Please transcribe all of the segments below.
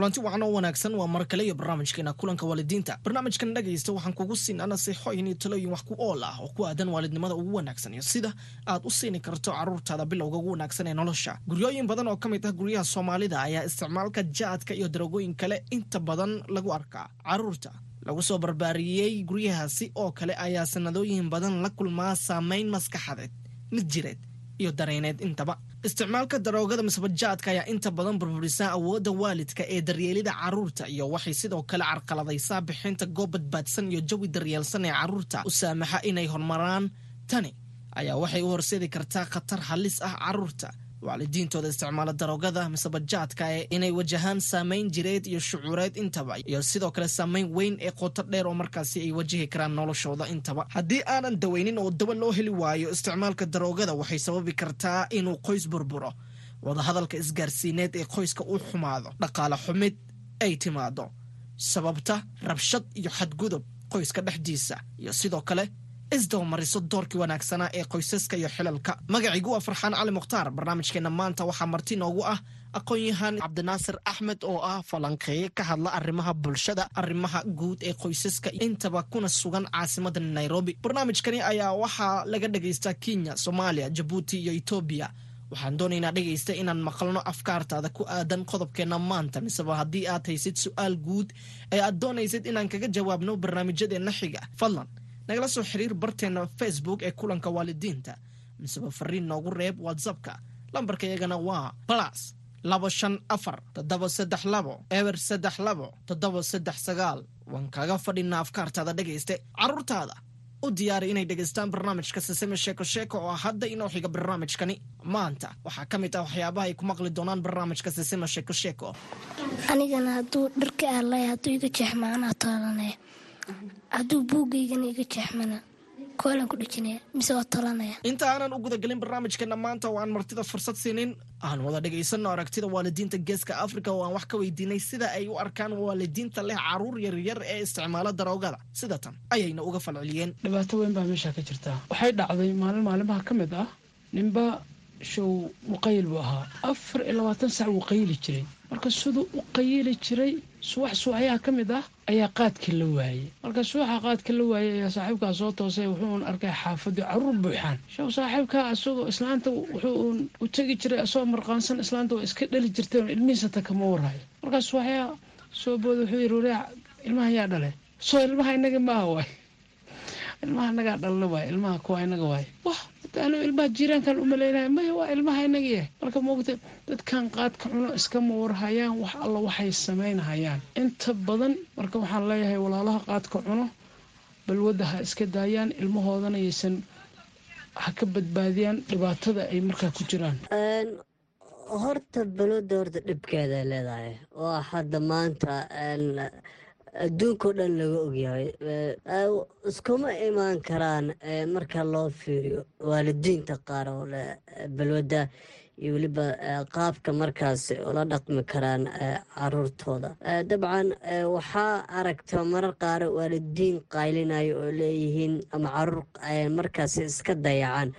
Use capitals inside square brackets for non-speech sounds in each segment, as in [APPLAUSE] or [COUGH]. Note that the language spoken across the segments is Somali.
kulanti wacan oo wanaagsan waa mar kale iyo barnaamijkeena kulanka waalidiinta. Barnaamijkan dhagaysta waxaan kugu siinaa nasiixooyin iyo talooyin wax ku ool ah oo ku aadan waalidnimada ugu wanaagsan. Iyo sida aad u siini karto carruurtaada bilowga ugu wanaagsan ee nolosha. Guryooyin badan oo ka mid ah guryaha soomaalida ayaa isticmaalka jaadka iyo darogooyin kale inta badan lagu arkaa. Carruurta lagu soo barbaariyey guryahaasi oo kale ayaa sanadooyin badan la kulmaa saameyn maskaxadeed mid jireed iyo dareeneed intaba isticmaalka daroogada misbajaadka ayaa inta badan burburisaa awoodda waalidka ee daryeelida carruurta iyo waxay sidoo kale carqaladaysaa bixinta goob badbaadsan iyo jawi daryeelsan ee carruurta u saamaxa inay horumaraan tani ayaa waxay u horseedi kartaa khatar halis ah carruurta waalidiintooda isticmaala daroogada misebajaadka ee inay wajahaan saamayn jireed iyo shucuureed intaba iyo sidoo kale saamayn weyn ee qoto dheer oo markaasi ay wajihi karaan noloshooda intaba. Haddii aanan daweynin oo daba loo heli waayo isticmaalka daroogada waxay sababi kartaa inuu qoys burburo wadahadalka isgaarsiineed ee qoyska u xumaado dhaqaale xumid ay timaado sababta rabshad iyo xadgudub qoyska dhexdiisa iyo sidoo kale isdabamariso doorkii wanaagsanaa ee qoysaska iyo xilalka. Magaciigu waa farxaan cali mukhtaar. Barnaamijkeena maanta waxaa marti noogu ah aqoon-yahan cabdinaasir axmed oo ah falanqeeye ka hadla arrimaha bulshada arrimaha guud ee qoysaska intaba kuna sugan caasimada nairobi. Barnaamijkani ayaa waxaa laga dhagaystaa kenya soomaaliya jabuuti iyo etoobiya waxaan doonaynaa dhegaysta inaan maqalno afkaartaada ku aadan qodobkeenna maanta miseba haddii aad haysid su'aal guud ee aad doonaysid inaan kaga jawaabno barnaamijyadeenna xiga. Fadlan nagala soo xiriir barteenna facebook ee kulanka waalidiinta. Miseba fariin noogu reeb whatsappka. Lambarka iyagana waa balas laba shan afar toddoba saddex labo eber saddex labo toddoba saddex sagaal. Waan kaga fadhinaa afkaartaada dhegayste. Carruurtaada u diyaari inay dhegaystaan barnaamijka siseme sheeko sheeko oo hadda inoo xiga barnaamijkani. Maanta waxaa ka mid ah waxyaabaha ay ku maqli doonaan barnaamijka siseme sheeko sheeko. Anigana hadduu dharka aalay hadduu iga jeexma anaa taalanaya hadduu buugaygana iga jeexmana koolan ku dhejinaya mise waa talanaya? Inta aanan u gudagelin barnaamijkeena maanta oo aan martida fursad siinin. Aan wada dhegaysanno aragtida waalidiinta geeska afrika oo aan wax ka weydiinay sida ay u arkaan waalidiinta leh carruur yaryar ee isticmaala daroogada. Sida tan ayayna uga falceliyeen. Dhibaato weyn baa meesha ka jirta. Waxay dhacday maalin maalimaha ka mid ah ninba show waqayl buu ahaa. Afar iyo labaatan sac wuu qayli jiray. Marka siduu u qayili jiray subax subaxyaha ka mid ah ayaa qaadkii la waayey. Marka subaxa qaadka la waayey ayaa saaxiibkaa soo toosay wuxuun arkay xaafadii carruur buuxaan show saaxiibkaa isagoo islaanta wuxuun u tegi jiray asagoo marqaansan islaanta waa iska dhali jirtay ilmihiisata kama warhayo. Markaa subaxyaha soo booda wuxuu yidhi wareec ilmaha yaa dhale soo ilmaha inaga maaha waay ilmaha inagaa dhalna waay ilmaha kuwa inaga waay. Wah anu ilmaha jiiraankan u malaynaya maya waa ilmaha inagii marka moogta dadkan qaadka cuno iskama warhayaan wax alla waxay samaynhayaan inta badan marka waxaan leeyahay walaalaha qaadka cuno balwadda ha iska daayaan ilmahoodana yaysan ha ka badbaadiyaan dhibaatada ay markaa ku jiraan. Horta balwadda horta dhibkeeda leedahay. Waa hadda maanta adduunkao dhan laga ogyahay iskuma imaan karaan marka loo fiiriyo waalidiinta qaar oo leh balwadda iyo weliba qaabka markaas ula dhaqmi karaan caruurtooda. Dabcan waxaa aragta marar qaar waalidiin qaylinayo oo leeyihiin ama carruur markaas iska dayacan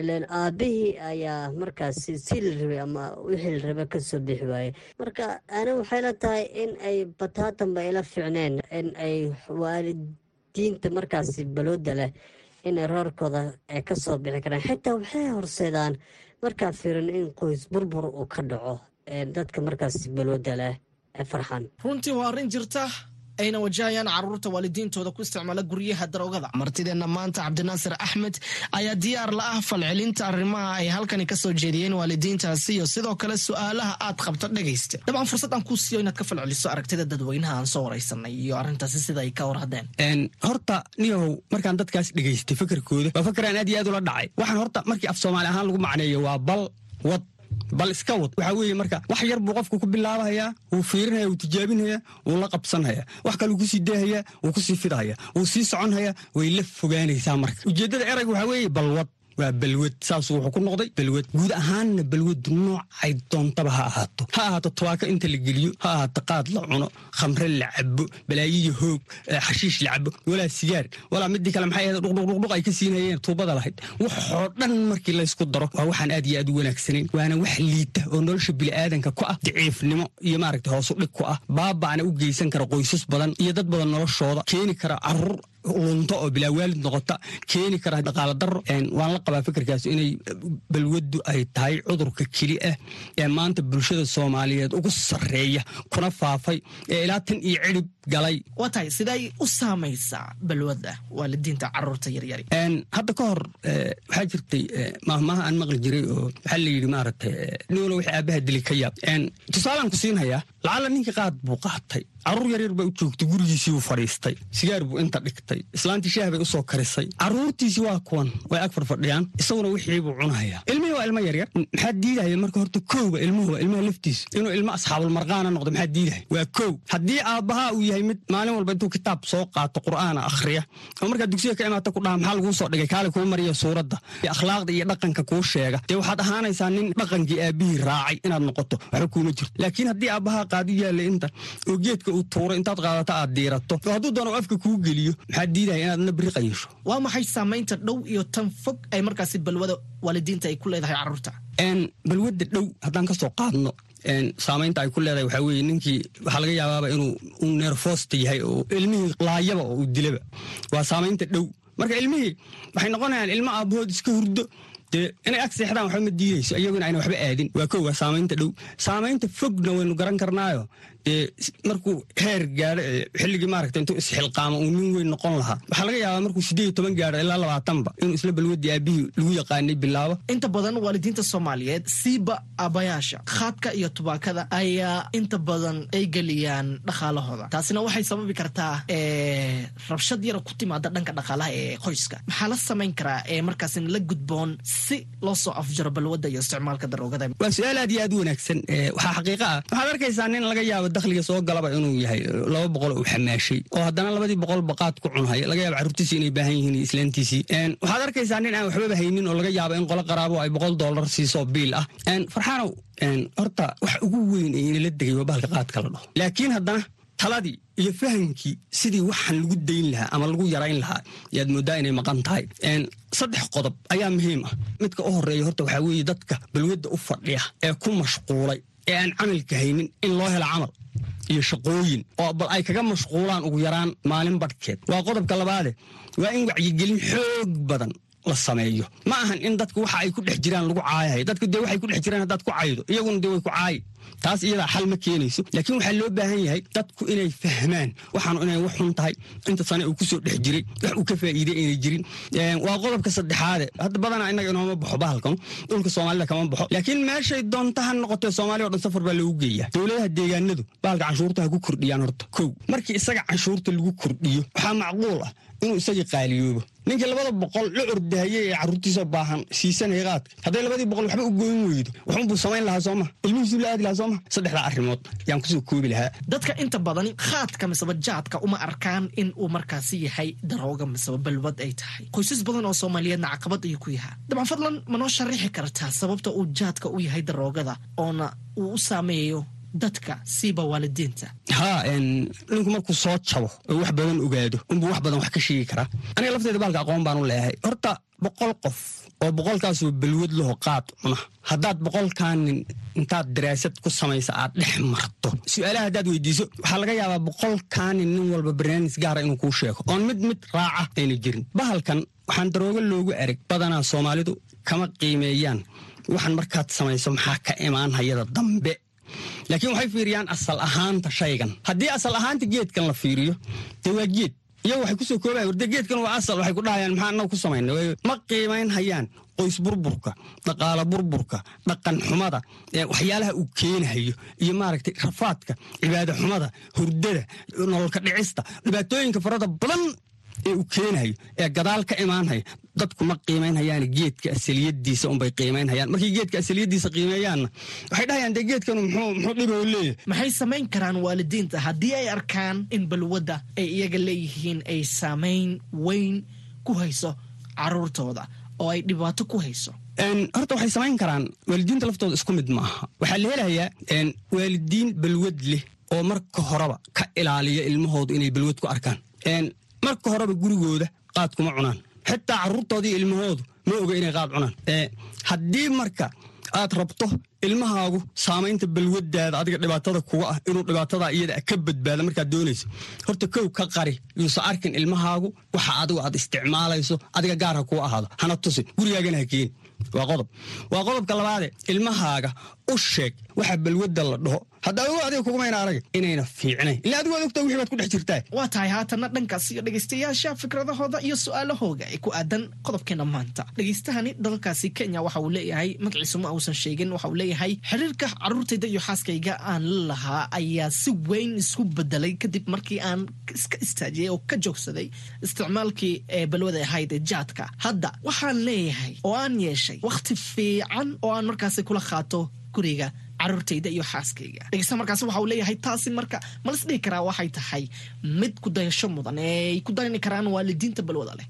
ilan aabihii ayaa markaasi si la rabay ama wixii la raba ka soo bixi waaye. Marka ani waxay la tahay in ay bataatanba ila ficneen in ay waalidiinta markaasi balooda leh inay roorkooda ay ka soo bixi karaan. Xitaa waxay horseedaan markaa fiirin in qoys burbur uu ka dhaco dadka markaasi balooda leh ee farxan. Runtii waa arrin jirta ayna wajahayaan carruurta waalidiintooda ku isticmaala guryaha daroogada. Martideenna maanta cabdinaasir axmed ayaa diyaar la ah falcelinta arrimaha ay halkani ka soo jeediyeen waalidiintaasi iyo sidoo kale su'aalaha aad qabto dhegaysta dabcan fursad aan kuu siiyo inaad ka falceliso aragtida dadweynaha aan soo waraysanay iyo arrintaasi sida ay ka war haddeen. Horta niyahow markaan dadkaas dhegaystay fakarkooda waa fakaraan aad iyo aad ula dhacay. Waxaan horta markii af soomaali ahaan lagu macneeyo waa bal wad bal iska wad. Waxaa weeye marka wax yar buu qofku ku bilaabahayaa wuu fiirinaya wuu tijaabinhayaa wuu la qabsanhayaa wax kaleu ku sii deehayaa wuu ku sii fidhayaa wuu sii soconhayaa way la fogaanaysaa marka. Ujeeddada erayga waxaa weeye balwad waa balwad saasuu wuxuu ku noqday balwad guud ahaanna balwadu noocay doontaba ha ahaato. Ha ahaato tabaako inta la geliyo ha ahaato qaad la cuno khamre la cabo balaayiyo hoog xashiish la cabo walaa sigaar walaa midii kale maxay ahayd dhuqdhuqdhuqdhuq ay ka siinayeen tuubada lahayd. Waxoo dhan markii laysku daro waa waxaan aad iyo aad u wanaagsanayn waana wax liita oo nolosha bini'aadanka ku ah daciifnimo iyo maaragta hoosu dhig ku ah baaba'na u geysan kara qoysas badan iyo dad badan noloshooda keeni kara carruur lunto oo bilaa waalid noqota keeni kara dhaqaala daro waan la qabaa fikirkaas inay balwaddu ay tahay cudurka keli ah ee maanta bulshada soomaaliyeed ugu sarreeya kuna faafay ee ilaa tan iyo cidhib galay. Waa tahay siday u saamaysaa balwadda waalidiinta carruurta yaryari. Hadda ka hor waxaa jirtay maahmaaha aan maqli jiray oo waxaa la yidhi maaragtay niwalo wixii aabbaha dili ka yaab tusaalaan ku siinhayaa lacalla ninkii qaad buu qaatay. Carruur yaryar baa u joogtay gurigiisii buu fadhiistay. Sigaar buu inta dhigtay. Islaantii shaah bay u soo karisay. Carruurtiisii waa kuwan way ag farfadhiyaan isaguna wixii buu cunahayaa ilmihii waa ilmo yaryar maxaa diidahaya marka horta ilmuhu waa ilmaha laftiisu inuu ilmo asxaabulmarqaana noqdo maxaa diidahaya waa kow haddii aabbahaa uu yahay mid maalin walba intuu kitaab soo qaato qur'aana akhriya. Oo markaa dugsiga ka imaata ku dhaha maxaa laguu soo dhigay kaale kuu mariya suuradda. Iyo akhlaaqda iyo dhaqanka kuu sheega. Dee waxaad ahaanaysaa nin dhaqankii aabbihii raacay inaad noqoto. Waxba kuuma jirto. Laakiin haddii aabbahaa qaadi yaallay inta oo geedka uu tuuray intaad qaadato aad diirato. Oo hadduu doono afka kuu geliyo maxaa diidaya inaad na biri qayisho waa maxay saamaynta dhow iyo tan fog ay markaasi balwada waalidiinta ay ku leedahay carruurta? Balwadda dhow haddaan ka soo qaadno saamaynta ay ku leedahay waxaa weeye ninkii waxaa laga yaabaaba inuu uu neerfoosta yahay oo ilmihii laayaba oo uu dilaba. Waa saamaynta dhow. Marka ilmihii waxay noqonayaan ilmo aabbahood iska hurdo. Dee inay ag seexdaan waxba ma diidayso iyaguna ayna waxba aadin. Waa kow waa saamaynta dhow. Saamaynta fogna waynu garan karnaayo markuu heer gaadho xilligii maaragta intuu isxilqaamo uu nin weyn noqon lahaa waxaa laga yaabaa markuu siddeed iyo toban gaadho ilaa labaatanba inuu isla balwadii aabbihii lagu yaqaanay bilaabo. Inta badan waalidiinta soomaaliyeed siiba aabbayaasha khaadka iyo tubaakada ayaa inta badan ay geliyaan dhaqaalahooda. Taasina waxay sababi kartaa rabshad yara ku timaada dhanka dhaqaalaha ee qoyska. Maxaa la samayn karaa ee markaasina la gudboon si loo soo afjaro balwadda iyo isticmaalka daroogada? Waa su'aal aad iyo aad u wanaagsan waxaa xaqiiqa ah. Waxaad arkaysaa nin laga yaabo dakhliga soo galaba inuu yahay laba boqol uu xamaashay. Oo haddana labadii boqol baqaad ku cunhaya laga yaabo carruurtiisii inay baahan yihiin islaantiisii. Waxaad arkaysaa nin aan waxbaba haynin oo laga yaabo in qolo qaraabo ay boqol dollar siiso biil ah. Farxaanow horta wax ugu weyn ee inala degay waa bahalka qaadka la dhaho. Laakiin haddana taladii iyo fahamkii sidii waxaan lagu dayn lahaa ama lagu yarayn lahaa yaad mooddaa inay maqan tahay. Saddex qodob ayaa muhiim ah. Midka u horreeya horta waxaa weeye dadka balwadda u fadhiya ee ku mashquulay ee aan camalka haynin in loo helo camal iyo shaqooyin oo bal ay kaga mashquulaan ugu yaraan maalin badhkeed waa qodobka labaade waa in wacyigelin xoog badan la sameeyo. Ma ahan in dadku waxa ay ku dhex jiraan lagu caayahay. Dadku dee waxay ku dhex jiraan haddaad ku caydo iyaguna dee way ku caayi. Taas iyadaa xal ma keenayso. Laakiin waxaa loo baahan yahay dadku inay fahmaan. Waxaanu inay wax xun tahay. Inta sane uu ku soo dhex jiray wax uu ka faa'iiday inay jirin. Waa qodobka saddexaade hadda badanaa innaga inooma baxo bahalkan dhulka soomaalida kama baxo. Laakiin meeshay doonta ha noqotee soomaaliya o dhan safar baa loogu geeyaa. Dowladaha deegaanadu bahalka canshuurta ha ku kordhiyaan horta. Kow markii isaga canshuurta lagu kordhiyo waxaa macquul ah inuu isagii qaaliyoobo. Ninkii labada boqol la ordahayey ee carruurtiisa baahan siisanaya qaadka hadday labadii boqol waxba u goyn weydo waxunbuu samayn lahaa sooma ilmihiisuu la aadi lahaa sooma saddexdaa arrimood yaan ku soo koobi lahaa. Dadka inta badan khaadka miseba jaadka uma arkaan in uu markaasi yahay darooga miseba balwad ay tahay. Qoysas badan oo soomaaliyeedna caqabad ayuu ku yahaa. Dabcan fadlan ma noo sharaxi kartaa sababta uu jaadka u yahay daroogada oona uu u saameeyo dadka siiba waalidiinta. Haa ninku markuu soo jabo oo wax badan ogaado unbuu wax badan wax ka sheegi karaa. Aniga lafteeda baalka aqoon baan u leeyahay. Horta boqol qof oo boqolkaasoo balwad laho qaad cuna haddaad boqolkaanin intaad daraasad ku samaysa aad dhex marto. Su'aalaha haddaad weydiiso waxaa laga yaabaa boqolkaanin nin walba barnaamij gaara inuu kuu sheego. Oon mid mid raaca ayna jirin. Bahalkan waxaan daroogo loogu ereg badanaa soomaalidu kama qiimeeyaan. Waxaan markaad samayso maxaa ka imaan hayada dambe laakiin waxay fiiriyaan asal ahaanta shaygan. Haddii asal ahaanta geedkan la fiiriyo dee waa geed. Iyagu waxay ku soo koobaya warde geedkan waa asal waxay ku dhahayaan maxaa annaga ku samayna? Ma qiimayn hayaan qoys burburka dhaqaala burburka dhaqan xumada waxyaalaha uu keenahayo iyo maaragtay rafaadka cibaado xumada hurdada nololka dhicista dhibaatooyinka farada badan ee uu keenahayo ee gadaal ka imaanhayo dadku ma qiimaynhayaan geedka asaliyadiisa unbay qiimaynhayaan markay geedka asaliyadiisa qiimeeyaanna waxay dhahayaan dee geedkanu muxuu dhiboo leeyahay maxay samayn karaan waalidiinta? Haddii ay arkaan in balwadda ay iyaga leeyihiin ay saamayn weyn ku hayso caruurtooda oo ay dhibaato ku hayso? Horta waxay samayn karaan. Waalidiinta laftooda isku mid ma aha waxaa la helayaa waalidiin balwad leh oo marka horeba ka ilaaliya ilmahoodu inay balwad ku arkaan. Marka horeba gurigooda qaad kuma cunaan xitaa caruurtoodii ilmahoodu ma oga inay qaad cunaan haddii marka aad rabto ilmahaagu saamaynta balwadaada adiga dhibaatada kuga ah inuu dhibaatada iyada ka badbaada markaad doonayso horta kow ka qari yuusa arkin ilmahaagu waxa adigu aad isticmaalayso adiga gaar ha kuu ahaado hana tusin gurigaagana ha keeni waa qodob waa qodobka labaade ilmahaaga u sheeg waxa balwadda la dhaho. Hadda adigu adiga kugumayna arag inayna fiicnayn ila adigu ad ogtaa wixii baad ku dhex jirtaa. Waa tahay haatanna dhankaas iyo dhegaystayaasha fikradahooda iyo su'aalahooga ee ku aadan qodobkeena maanta. Dhegaystahani dalkaasi kenya waxa uu leeyahay magaciisu ma uusan sheegin waxa uu leeyahay xiriirka caruurtayda iyo xaaskayga aan la lahaa ayaa si weyn isku bedelay kadib markii aan iska istaajiyey oo ka joogsaday isticmaalkii ee balwada ahayd ee jaadka. Hadda waxaan leeyahay oo aan yeeshay wakhti fiican oo aan markaasi kula qaato guriga caruurtayda iyo xaaskayga. Dhegeysta markaasi waxa uu leeyahay taasi marka malas dhihi karaa waxay tahay mid ku dayasho mudan ee ay ku dayani karaan waalidiinta balwada leh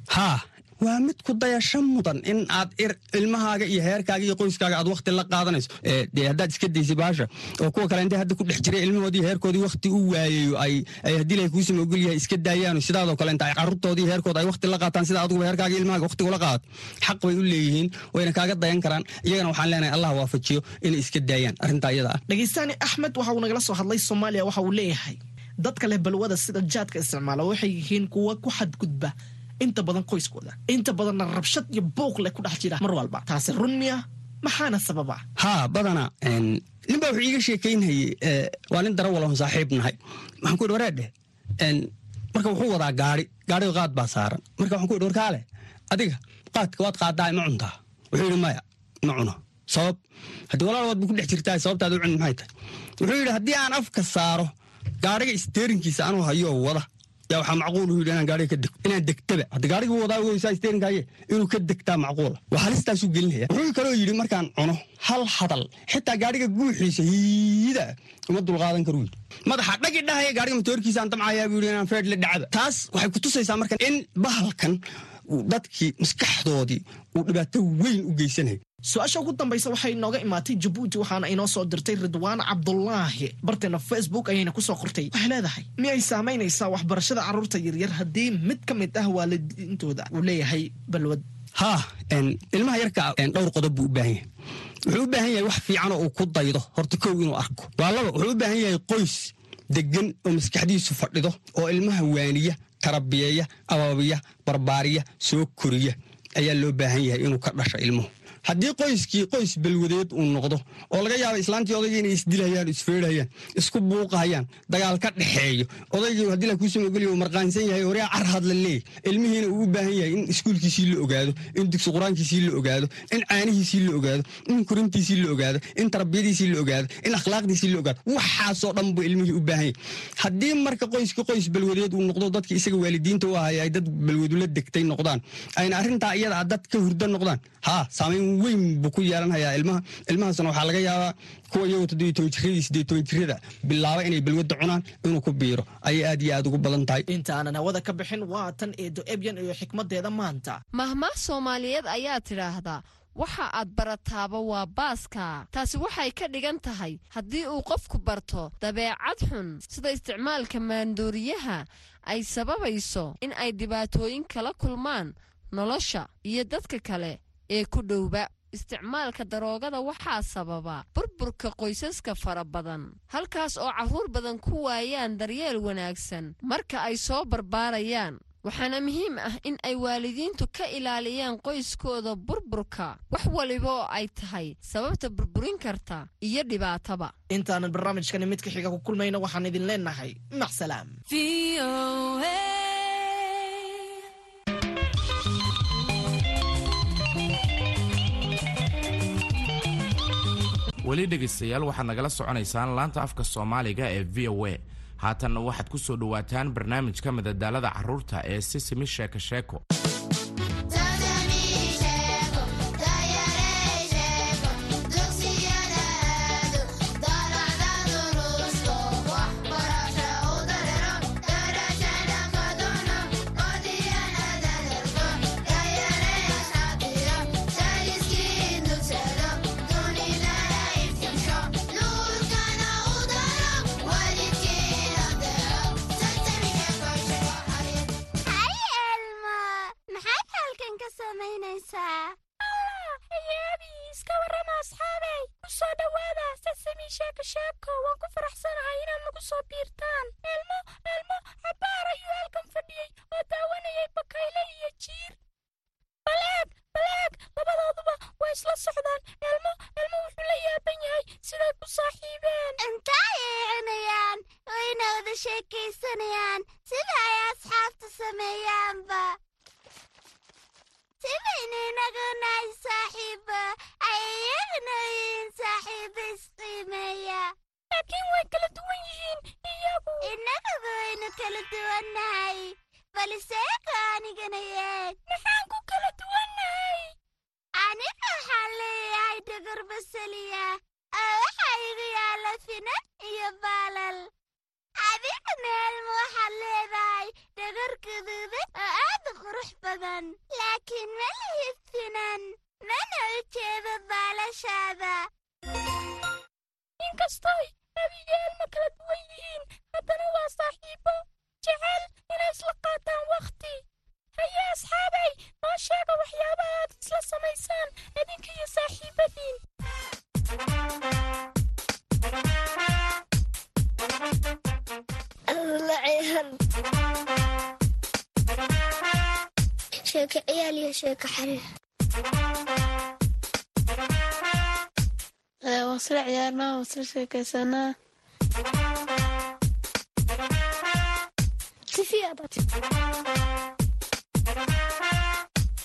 waa mid ku dayasho mudan in aad ilmahaaga iyo heerkaaga iyo qoyskaaga aad wakti la qaadanayso. Dee haddaad iska daysay baasha oo kuwa kale intay hadda ku dhex jiray ilmahoodii heerkoodii wakti u waayayo ay haddii lay kuusama ogol yahay iska daayaano sidaadoo kale inta ay carruurtoodii heerkooda ay wakti la qaataan sida adiguba heerkaaga ilmahaaga wakti ula qaadato xaq bay u leeyihiin wayna kaaga dayan karaan. Iyagana waxaan leenahay allah waafajiyo inay iska daayaan arrintaa iyada ah. Dhegeystaani axmed waxa uu nagala soo hadlay soomaaliya waxa uu leeyahay. Dadka leh balwada sida jaadka isticmaala waxay yihiin kuwa ku xadgudba inta badan qoyskooda inta badanna rabshad iyo buuq leh ku dhex jira. Mar walba taasi run miya maxaana sababa? Haa badana nin baa wuxuu iiga sheekaynhayey waa nin darawalahon saaxiib nahay waxaan ku yidhi wareedheh marka wuxuu wadaa gaari gaariga qaad baa saaran. Marka waxaan ku yidhi warkaale adiga qaadka waad qaadaa ma cuntaa? Wuxuu yidhi maya ma cuno. Sabab haddii walaal ba ku dhex jirtaa sababtaad u cuni maxay tahay? Wuxuu yidhi haddii aan afka saaro gaariga isteerinkiisa anuu hayoo wada yaa waxaa macquul u yidhi inaan gaariga ka degto inaan degtaba. Hadda gaariga wadaa weysaa isteerinkaaye inuu ka degtaa macquula waa halistaasuu gelinaya. Wuxuu kaloo yidhi markaan cuno hal hadal xitaa gaariga guuxiisa hiida uma dulqaadan karu yidhi. Madaxa dhagi dhahaya gaariga matoorkiisaan damcayaa buu yidhi inaan feedh la dhacaba. Taas waxay ku tusaysaa marka in bahalkan dadkii maskaxdoodii uu dhibaato weyn u geysanayo su'aasha ugu dambaysa waxay nooga imaatay jabuuti waxaana inoo soo dirtay ridwaan cabdulaahi barteena facebook ayayna ku soo qortay. Waxay leedahay miyay saamaynaysaa waxbarashada carruurta yaryar haddii mid ka mid ah waalidiintooda uu leeyahay balwad. Haa ilmaha yarka dhowr qodob buu u baahan yahay. Wuxuu u baahan yahay wax fiicanoo uu ku daydo. Horta kow inuu arko. Waa laba wuxuu u baahan yahay qoys degan oo maskaxdiisu fadhido oo ilmaha waaniya tarabiyeeya abaabiya barbaariya soo koriya. Ayaa loo baahan yahay inuu ka dhasho ilmuhu haddii qoyskii qoys balwadeed uu noqdo oo laga yaaba islaantii inay isdilayaan isfeerhayaan isku buuqahayaan dagaal ka dhexeeyo odaygii haddii la kuusama ogoliya uu marqaansan yahay horea car hadla leeyahy ilmihiina uu u baahan yahay in iskuulkiisii la ogaado in dugsi qur'aankiisii la ogaado in caanihiisii la ogaado in korintiisii la ogaado in tarbiyadiisii la ogaado in akhlaaqdiisii la ogaado. Waxaasoo dhan buu ilmihii u baahan yahay. Haddii marka qoyskii qoys balwadeed uu noqdo dadkii isaga waalidiinta u ahaya ay dad balwadula degtay noqdaan. Ayna arrintaa iyada dad ka hurda noqdaan. Haa saamayn weyn buu ku yeelanhayaa ilmaha ilmahaasna waxaa laga yaabaa kuwa iyagoo toddobiyo toban jiradii siddeed toban jirada bilaaba inay balwadda cunaan inuu ku biiro. Ayay aad iyo aad ugu badan tahay. Intaanan hawada ka bixin waa tan eedo ebyan iyo xikmadeeda maanta. Mahmaah soomaaliyeed ayaa tidhaahdaa waxa aad barataaba waa baaska. Taasi waxay ka dhigan tahay haddii uu qofku barto dabeecad xun sida isticmaalka maandooriyaha ay sababayso in ay dhibaatooyin kala kulmaan nolosha iyo dadka kale ee ku dhowba isticmaalka daroogada waxaa sababa burburka qoysaska fara badan halkaas oo carruur badan ku waayaan daryeel wanaagsan. Marka ay soo barbaarayaan waxaana muhiim ah in ay waalidiintu ka ilaaliyaan qoyskooda burburka wax waliba oo ay tahay sababta burburin karta iyo dhibaataba. Intaanan barnaamijkani midka xiga ku kulmayna waxaan idin leenahay. Macsalaam weli dhegaystayaal waxaad nagala soconaysaan laanta afka soomaaliga ee v o a. Haatanna waxaad ku soo dhowaataan barnaamijka madadaalada carruurta ee sisimi sheeko sheeko sameeyaanba sidaynu inagu nahay saaxiibo ay iyaguna yihiin saaxiibo isqiimeeya laakiin way kala duwan yihiin iyagu innaguba waynu kala duwannahay balse eka anigana yeeg maxaan ku kala duwannahay aniga waxaan leeyahay dhagar basaliya oo waxaa igu yaalla finan iyo baalal adigana elma waxaad leedahay dhagar guduudan oo aad u qurux badan. Laakiin ma lihid finan mana u jeedo baalashaada. Inkastoy abiga elma kala duwan yihiin haddana waa saaxiibo. Jecel inay isla qaataan wakhti haye asxaabay noo sheega waxyaabaha aad isla samaysaan idinka iyo saaxiibadiin sheeko ciyaal iyo sheeko xariir waa sila ciyaarnaa waa sila sheekaysanaa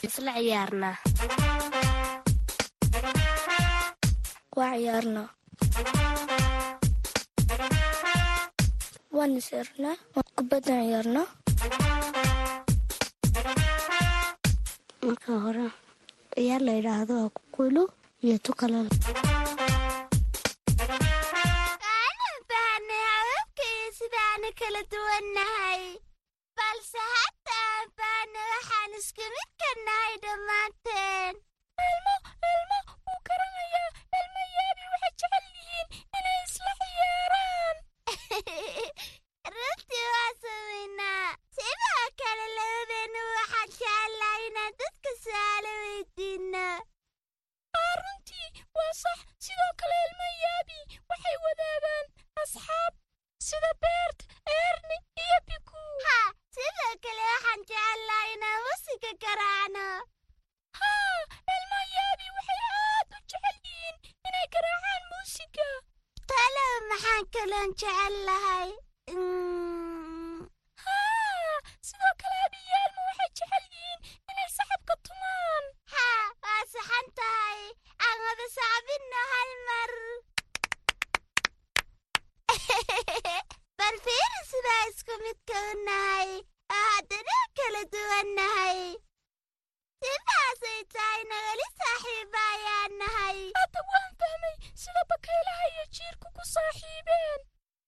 isla ciyaarnaa waa ciyaarnaa waan isirnaa kubaddan ciyaarnaa hore ciyaar la yidhaahdo waa iyo tukalal jecel lahay haa sidoo kale abiyaalma waxay jecel yihiin inay saxabka tumaan. Haa waa saxan tahay. Aan wada sacbinno hal mar. [LAUGHS] Bal fiiri sidaa isku midka u nahay. Oo haddana kala duwannahay. Sidaasay tahayna weli saaxiiba ayaan nahay. Hadda waan fahmay sida bakaylaha iyo jiirku ku saaxiibeen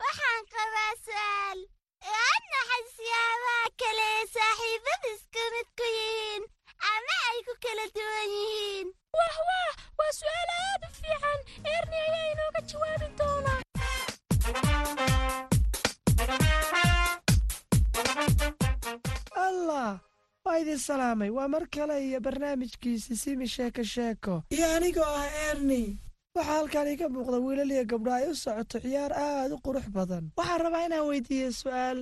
waxaan qabaa su'aal waa naxay siyaabaha kale ee saaxiibada isku mid ku yihiin ama ay ku kala duwan yihiin wah wah waa su'aal aad u fiican eerni ayaa inooga jawaabi doonaa allah waa idin salaamay waa mar kale iyo barnaamijkiisi simi sheeko sheeko iyo anigoo ah erni waxaa halkan iga muuqda wiilal iyo gabdho ay u socoto ciyaar aad u qurux badan. Waxaan rabaa inaan weydiiyo su'aal.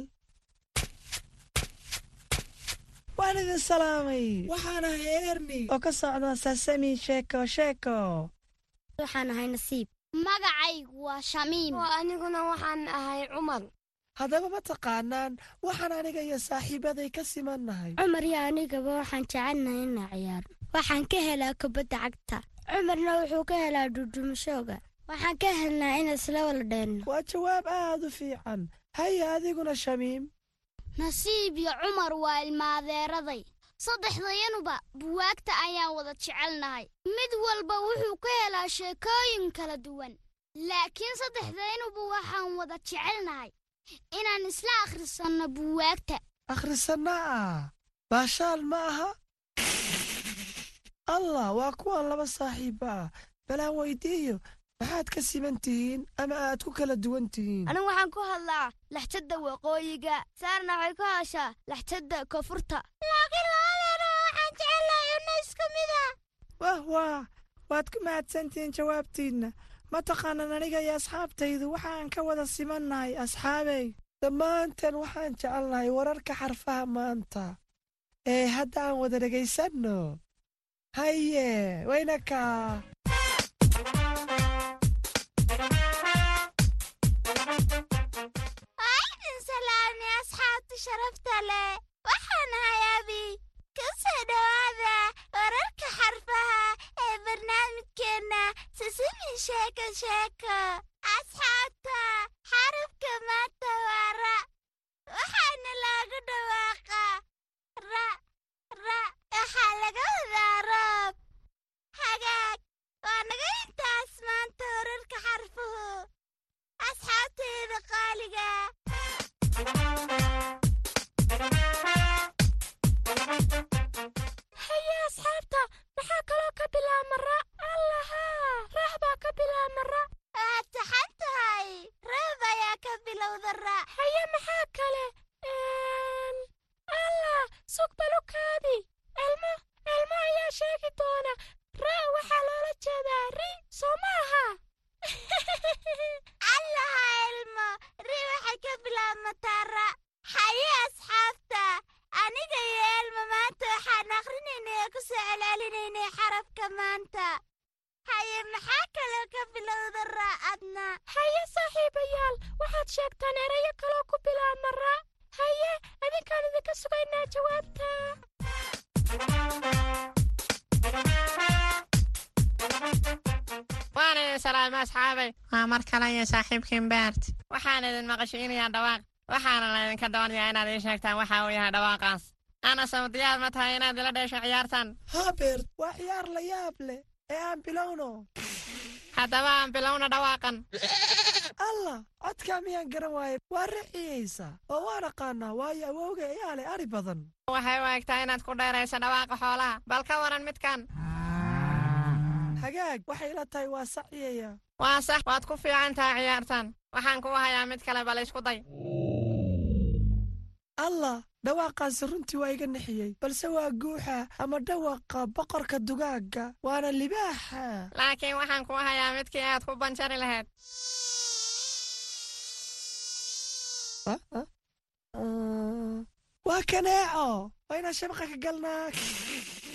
Waan idin salaamay. Waxaan ahay erni. Oo ka socda sasami sheeko sheeko. Waxaan ahay nasiib. Magacaygu waa shamiim. Oo aniguna waxaan ahay cumar. Haddaba ma taqaanaan waxaan aniga iyo saaxiibaday ka simannahay. Cumar iyo anigaba waxaan jecelnahay inaa ciyaarno. Waxaan ka helaa kubadda cagta cumarna wuxuu ka helaa dhudhumashooga waxaan ka helnaa in isla wala dheenno waa jawaab aad u fiican. Haya adiguna shamiim. Nasiib iyo cumar waa ilmaadeeraday. Saddexdayanuba buwaagta ayaan wada jecelnahay. Mid walba wuxuu ka helaa sheekooyin kala duwan. Laakiin saddexdaynuba waxaan wada jecelnahay inaan isla akhrisanno buwaagta. Akhrisanna ah baashaal ma aha allah waa kuwan laba saaxiibba ah balaan weydiiyo maxaad ka siman tihiin ama aad ku kala duwan tihiin? Anigu waxaan ku hadlaa laxjadda waqooyiga. Saarna waxay ku hadashaa laxjadda koonfurta. Laakiin labadeena waxaan jecelahay una isku mida wah wah. Waad ku mahadsantihiin jawaabtiinna. Ma taqaanan aniga iyo asxaabtaydu? Waxaan ka wada simannahay asxaabey. Dhammaanteen waxaan jecelnahay wararka xarfaha maanta. Ee hadda aan wada dhegaysanno Haye, wainakaa waa asxaabta sharafta leh waxaan hayaabi ku soo dhowaada wararka xarfaha ee barnaamijkeenna sisimi sheeko sheeko asxaabta xarafka maanta waa ra waxaana loogu dhawaaqa waxaa laga wadaa roob hagaag waa naga intaas maanta wararka xarfuhu asxaabteeda qaaliga. Haye asxaabta salaama asxaabay. Waa mar kale iyo saaxiibkiin baart. Waxaan idin maqashiinayaa dhawaaq. Waxaana laydinka doonayaa inaad ii sheegtaan waxa uu yahay dhawaaqaas. Ana samdiyaad ma tahay inaad ila dheesho ciyaartan? Haa beert waa ciyaar la yaab leh ee aan bilowno. Haddaba aan bilowna dhawaaqan allah codkaa miyaan garan waaye? Waa rixiyaysa oo waan aqaanaa waayo awowga ayaa leh ari badan. Waxay u egtaa inaad ku dheerayso dhawaaqa xoolaha. Bal ka waran midkan hagaag. Waxay la tahay waa saciyaya waa sax waad ku fiican tahay ciyaartan waxaan kuu hayaa mid kale bal isku day. Allah dhawaaqaasi runtii waa iga nixiyey. Balse waa guuxa ama dhawaqa boqorka dugaagga waana libaaxa. Laakiin waxaan kuu hayaa midkii aad ku banjari lahayd. Waa kaneeco. Waa inaan shabaqa ka galnaa [LAUGHS]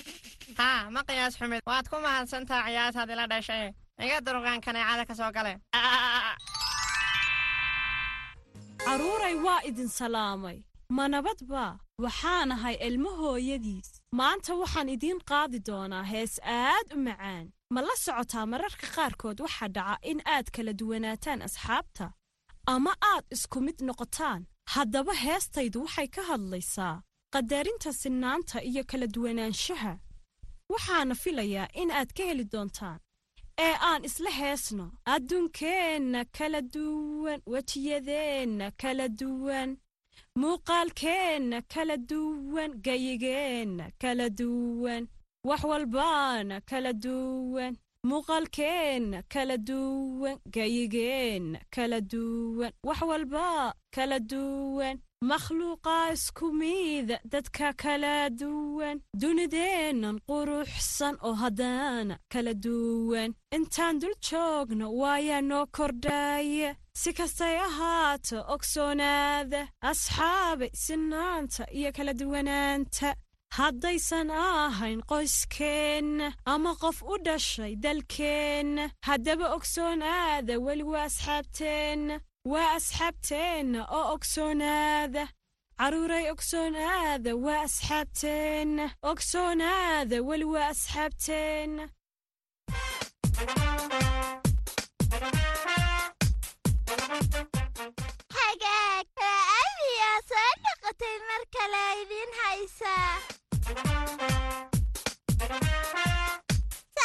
haa ma qiyaas xumid waad ku mahadsantaa ciyaartaad ila dhashay. Iga durqaan kaneecada ka soo gale. Carruuray waa idin salaamay. Ma nabadba waxaanahay ilmo hooyadiis. Maanta waxaan idiin qaadi doonaa hees aad u macaan. Ma la socotaa mararka qaarkood waxaa dhaca in aad kala duwanaataan asxaabta? Ama aad isku mid noqotaan? Haddaba heestaydu waxay ka hadlaysaa qadarinta sinnaanta iyo kala duwanaanshaha waxaana filayaa in aad ka heli doontaan ee aan isla heesno adduunkeenna kala duwan wejiyadeenna kala duwan muuqaalkeenna kala duwan gayigeenna kala duwan wax walbaana kala duwan muuqaalkeenna kala duwan gayigeenna kala duwan wax walba kala duwan makhluuqaa isku miida dadka kala duwan dunideennan quruxsan oo haddana kala duwan intaan dul joogno waayaa noo kordhaaya si kastay ahaato ogsoonaada asxaabay sinaanta iyo kala duwanaanta haddaysan ahayn qoyskeenna ama qof u dhashay dalkeenna haddaba ogsoonaada weli waa asxaabteenna waa asxaabteenna oo ogsoonaada carruuray ogsoonaada waa asxaabteenna ogsoonaada weli waa asxaabteenna soo noqotay mar kale idiin haysaa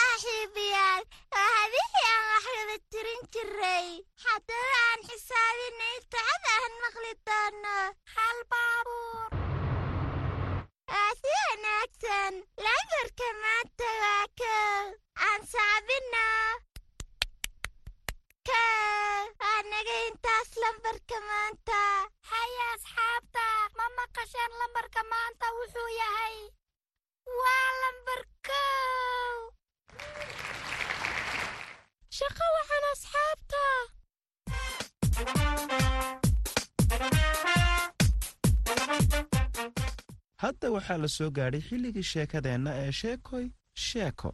saaxiibayaal waa habihii aan wax tirin jiray. Haddaba aan xisaabinay tacada aan maqli doono. Hal baabuur. Waa si wanaagsan lambarka maanta waa kow aan saabino kow waa naga intaas lambarka maanta. Haya asxaabta ma maqasheen lambarka maanta wuxuu yahay? Waa lambar kow shaqo waxaan asxaabta hadda waxaa la soo gaadhay xilligii sheekadeenna ee sheekoy sheeko.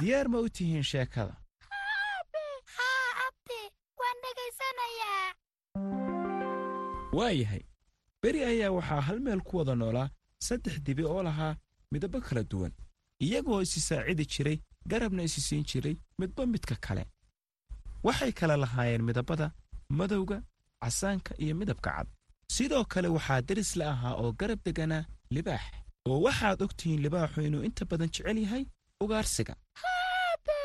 Diyaar ma u tihiin sheekada? Haa abdi waan dhegaysanayaa waayahay beri ayaa waxaa hal meel ku wada noolaa saddex dibi oo lahaa midabo kala duwan iyagoo isi saacidi jiray garabna isi siin jiray midba midka kale. Waxay kala lahaayeen midabada madowga casaanka iyo midabka cad. Sidoo kale waxaa deris la ahaa oo garab deganaa libaax. Oo waxaad og tihiin libaaxu inuu inta badan jecel yahay ugaarsiga. Haabe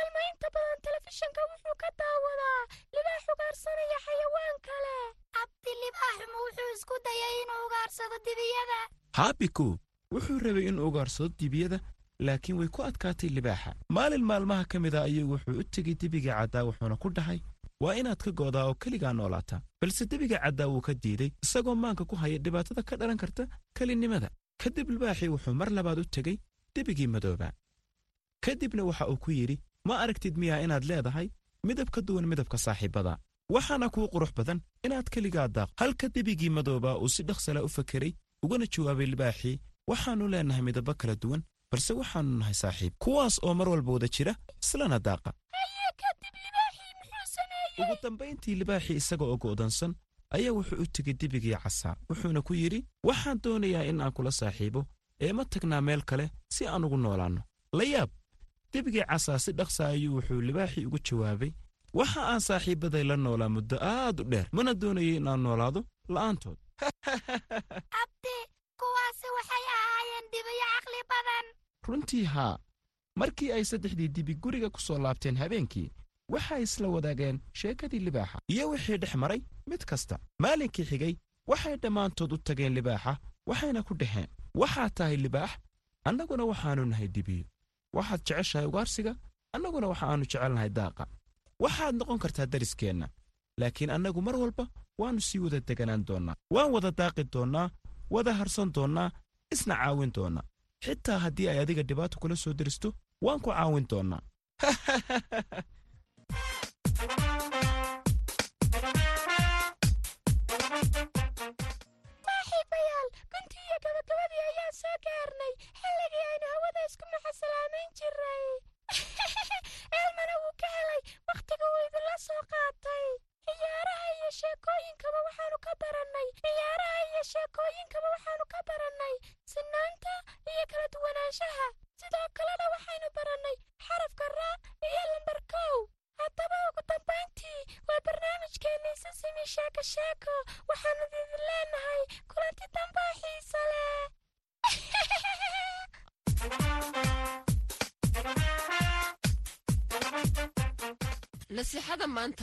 elma inta badan telefishinka wuxuu ka daawadaa libaax ugaarsanaya xayawaan kale. Abdi libaaxuma wuxuu isku dayay inuu ugaarsado dibiyada? Haabiku wuxuu rabay inuu ugaarsado dibiyada laakiin way ku adkaatay libaaxa. Maalin maalmaha ka mid a ayuu wuxuu u tegey dibigii caddaa wuxuuna ku dhahay waa inaad ka go'daa oo keligaa noolaataa balse debiga caddaa wuu ka diiday isagoo maanka ku haya dhibaatada ka dhalan karta kelinnimada kadib libaaxii wuxuu mar labaad u tegey debigii madoobaa kadibna waxa uu ku yidhi ma aragtid miyaa inaad leedahay midab ka duwan midabka saaxiibbada waxaana kuu qurux badan inaad keligaa daaq. Halka debigii madoobaa uu si dhaqsala u fakeray ugana jawaabay libaaxii waxaannu leennahay midabbo kala duwan balse waxaannu nahay saaxiib kuwaas oo mar walba wada jira islana daaqa ugu dambayntii libaaxii isaga oo go'dansan ayaa wuxuu u tegey debigii casaa wuxuuna ku yidhi waxaan doonayaa in aan kula saaxiibo ee ma tagnaa meel kale si aan ugu noolaanno. La yaab debigii casaa si dhaqsa ayuu wuxuu libaaxii ugu jawaabay waxa aan saaxiibbaday la noolaa muddo aad u dheer mana doonayay in aan noolaado la'aantood. [LAUGHS] Abdi kuwaasi waxay ahaayeen dibiyo caqli badan runtii haa markii ay saddexdii dibi guriga ku soo laabteen habeenkii waxay isla wadaageen sheekadii libaaxa. Iyo wixii dhex maray mid kasta. Maalinkii xigay waxay dhammaantood u tageen libaaxa waxayna ku dhaheen waxaad tahay libaax annaguna waxaannu nahay dibiyo waxaad jeceshahay ugaarsiga annaguna waxaannu jecelnahay daaqa. Waxaad noqon kartaa dariskeenna laakiin annagu mar walba waannu sii wada deganaan doonnaa waan wada daaqi doonnaa wada harsan doonnaa isna caawin doonnaa xitaa haddii ay adiga dhibaato kula soo deristo waan ku caawin doonnaa [LAUGHS]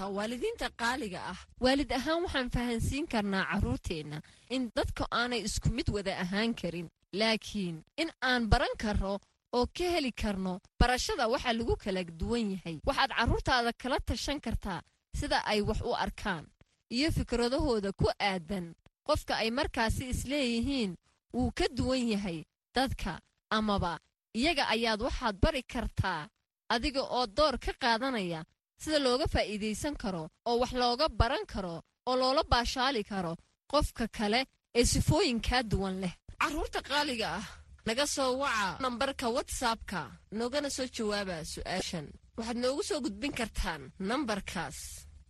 maanta waalidiinta qaaliga ah. Waalid ahaan waxaan fahansiin karnaa carruurteenna in dadku aanay isku mid wada ahaan karin. Laakiin in aan baran karno oo ka heli karno barashada waxa lagu kala duwan yahay. Waxaad carruurtaada kala tashan kartaa sida ay wax u arkaan iyo fikradahooda ku aadan. Qofka ay markaasi isleeyihiin wuu ka duwan yahay dadka amaba iyaga ayaad waxaad bari kartaa adiga oo door ka qaadanaya sida looga faa'iidaysan karo oo wax looga baran karo oo loola baashaali karo qofka kale ee sifooyinkaa duwan leh. Carruurta qaaliga ah naga soo waca nambarka watsapka noogana soo jawaaba su'aashan. Waxaad noogu soo gudbin kartaan nambarkaas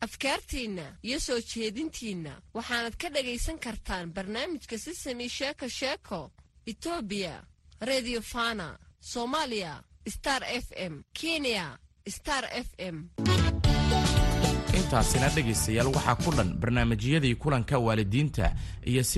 afkaartiinna iyo soo jeedintiinna. Waxaanad ka dhagaysan kartaan barnaamijka sisami sheeko sheeko etoobiya redio fana soomaaliya star f m kenya star f m intaasina dhegaystayaal waxaa ku dhan barnaamijyadii kulanka waalidiinta iyo